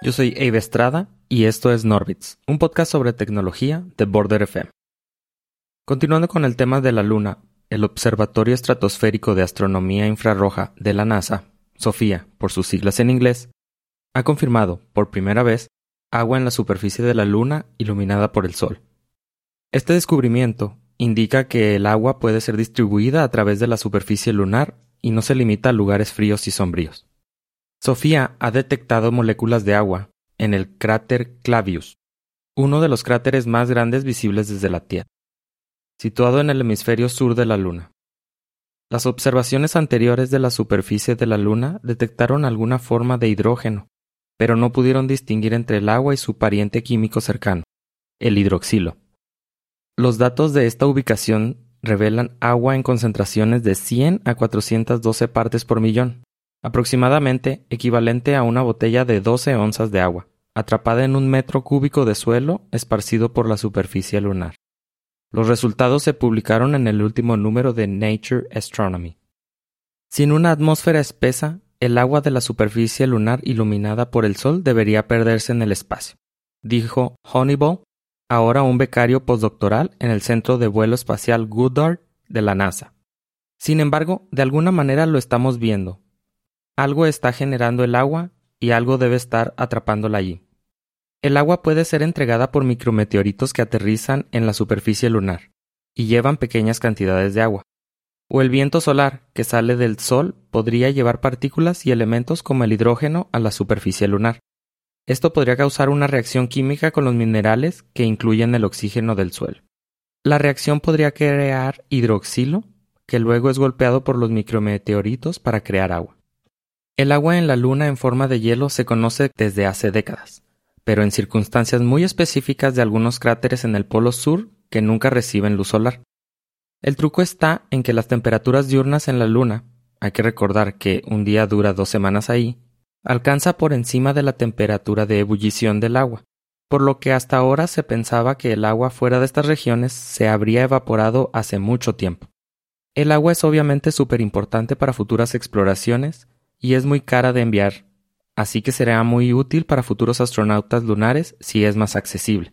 Yo soy Abe Estrada y esto es Norbits, un podcast sobre tecnología de Border FM. Continuando con el tema de la Luna, el Observatorio Estratosférico de Astronomía Infrarroja de la NASA, SOFIA por sus siglas en inglés, ha confirmado, por primera vez, agua en la superficie de la Luna iluminada por el Sol. Este descubrimiento indica que el agua puede ser distribuida a través de la superficie lunar y no se limita a lugares fríos y sombríos. Sofía ha detectado moléculas de agua en el cráter Clavius, uno de los cráteres más grandes visibles desde la Tierra, situado en el hemisferio sur de la Luna. Las observaciones anteriores de la superficie de la Luna detectaron alguna forma de hidrógeno, pero no pudieron distinguir entre el agua y su pariente químico cercano, el hidroxilo. Los datos de esta ubicación revelan agua en concentraciones de 100 a 412 partes por millón, aproximadamente equivalente a una botella de 12 onzas de agua, atrapada en un metro cúbico de suelo esparcido por la superficie lunar. Los resultados se publicaron en el último número de Nature Astronomy. Sin una atmósfera espesa, el agua de la superficie lunar iluminada por el Sol debería perderse en el espacio, dijo Honeyball, ahora un becario postdoctoral en el Centro de Vuelo Espacial Goddard de la NASA. Sin embargo, de alguna manera lo estamos viendo, algo está generando el agua y algo debe estar atrapándola allí. El agua puede ser entregada por micrometeoritos que aterrizan en la superficie lunar y llevan pequeñas cantidades de agua. O el viento solar, que sale del Sol, podría llevar partículas y elementos como el hidrógeno a la superficie lunar. Esto podría causar una reacción química con los minerales que incluyen el oxígeno del suelo. La reacción podría crear hidroxilo, que luego es golpeado por los micrometeoritos para crear agua. El agua en la Luna en forma de hielo se conoce desde hace décadas, pero en circunstancias muy específicas de algunos cráteres en el Polo Sur que nunca reciben luz solar. El truco está en que las temperaturas diurnas en la Luna, hay que recordar que un día dura dos semanas ahí, alcanza por encima de la temperatura de ebullición del agua, por lo que hasta ahora se pensaba que el agua fuera de estas regiones se habría evaporado hace mucho tiempo. El agua es obviamente súper importante para futuras exploraciones y es muy cara de enviar, así que será muy útil para futuros astronautas lunares si es más accesible.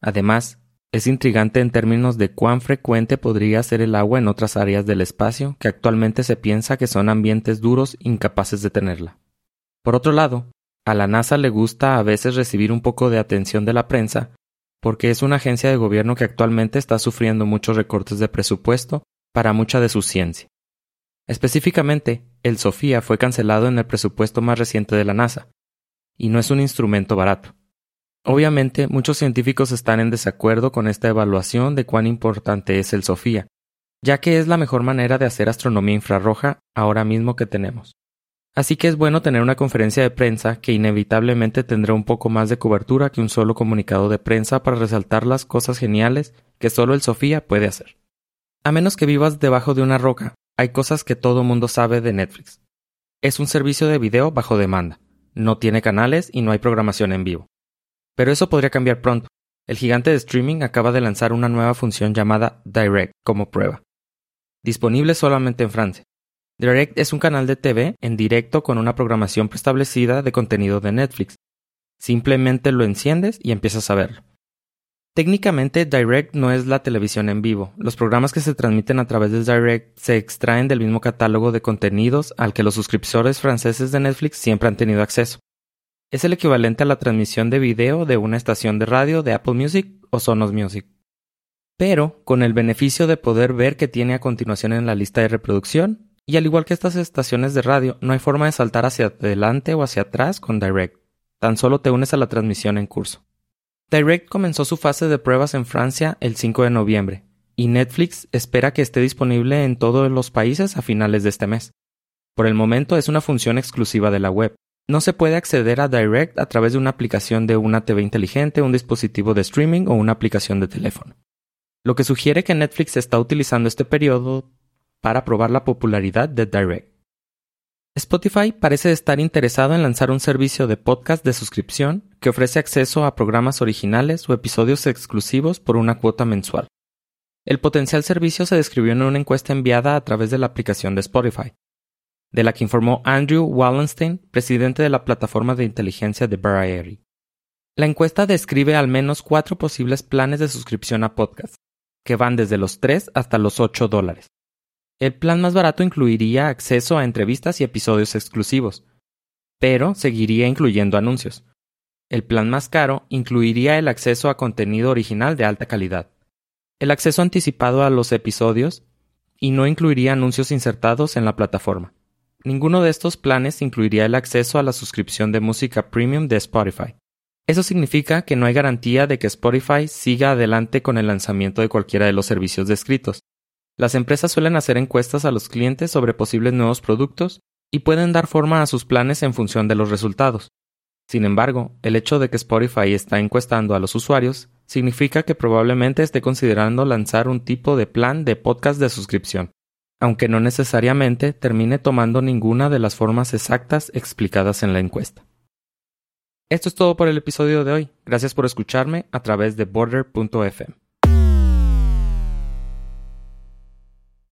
Además, es intrigante en términos de cuán frecuente podría ser el agua en otras áreas del espacio que actualmente se piensa que son ambientes duros incapaces de tenerla. Por otro lado, a la NASA le gusta a veces recibir un poco de atención de la prensa porque es una agencia de gobierno que actualmente está sufriendo muchos recortes de presupuesto para mucha de su ciencia. Específicamente, el SOFIA fue cancelado en el presupuesto más reciente de la NASA, y no es un instrumento barato. Obviamente, muchos científicos están en desacuerdo con esta evaluación de cuán importante es el SOFIA, ya que es la mejor manera de hacer astronomía infrarroja ahora mismo que tenemos. Así que es bueno tener una conferencia de prensa que inevitablemente tendrá un poco más de cobertura que un solo comunicado de prensa para resaltar las cosas geniales que solo el SOFIA puede hacer. A menos que vivas debajo de una roca hay cosas que todo mundo sabe de Netflix. Es un servicio de video bajo demanda. No tiene canales y no hay programación en vivo. Pero eso podría cambiar pronto. El gigante de streaming acaba de lanzar una nueva función llamada Direct como prueba. Disponible solamente en Francia. Direct es un canal de TV en directo con una programación preestablecida de contenido de Netflix. Simplemente lo enciendes y empiezas a verlo. Técnicamente, Direct no es la televisión en vivo. Los programas que se transmiten a través de Direct se extraen del mismo catálogo de contenidos al que los suscriptores franceses de Netflix siempre han tenido acceso. Es el equivalente a la transmisión de video de una estación de radio de Apple Music o Sonos Music. Pero con el beneficio de poder ver qué tiene a continuación en la lista de reproducción, y al igual que estas estaciones de radio, no hay forma de saltar hacia adelante o hacia atrás con Direct. Tan solo te unes a la transmisión en curso. Direct comenzó su fase de pruebas en Francia el 5 de noviembre, y Netflix espera que esté disponible en todos los países a finales de este mes. Por el momento es una función exclusiva de la web. No se puede acceder a Direct a través de una aplicación de una TV inteligente, un dispositivo de streaming o una aplicación de teléfono. Lo que sugiere que Netflix está utilizando este periodo para probar la popularidad de Direct. Spotify parece estar interesado en lanzar un servicio de podcast de suscripción que ofrece acceso a programas originales o episodios exclusivos por una cuota mensual. El potencial servicio se describió en una encuesta enviada a través de la aplicación de Spotify. de la que informó Andrew Wallenstein, presidente de la plataforma de inteligencia de Variety. La encuesta describe al menos cuatro posibles planes de suscripción a podcast, que van desde los 3 hasta los 8 dólares. El plan más barato incluiría acceso a entrevistas y episodios exclusivos, pero seguiría incluyendo anuncios. El plan más caro incluiría el acceso a contenido original de alta calidad, el acceso anticipado a los episodios y no incluiría anuncios insertados en la plataforma. Ninguno de estos planes incluiría el acceso a la suscripción de música premium de Spotify. Eso significa que no hay garantía de que Spotify siga adelante con el lanzamiento de cualquiera de los servicios descritos, las empresas suelen hacer encuestas a los clientes sobre posibles nuevos productos y pueden dar forma a sus planes en función de los resultados. Sin embargo, el hecho de que Spotify está encuestando a los usuarios significa que probablemente esté considerando lanzar un tipo de plan de podcast de suscripción, aunque no necesariamente termine tomando ninguna de las formas exactas explicadas en la encuesta. Esto es todo por el episodio de hoy. Gracias por escucharme a través de border.fm.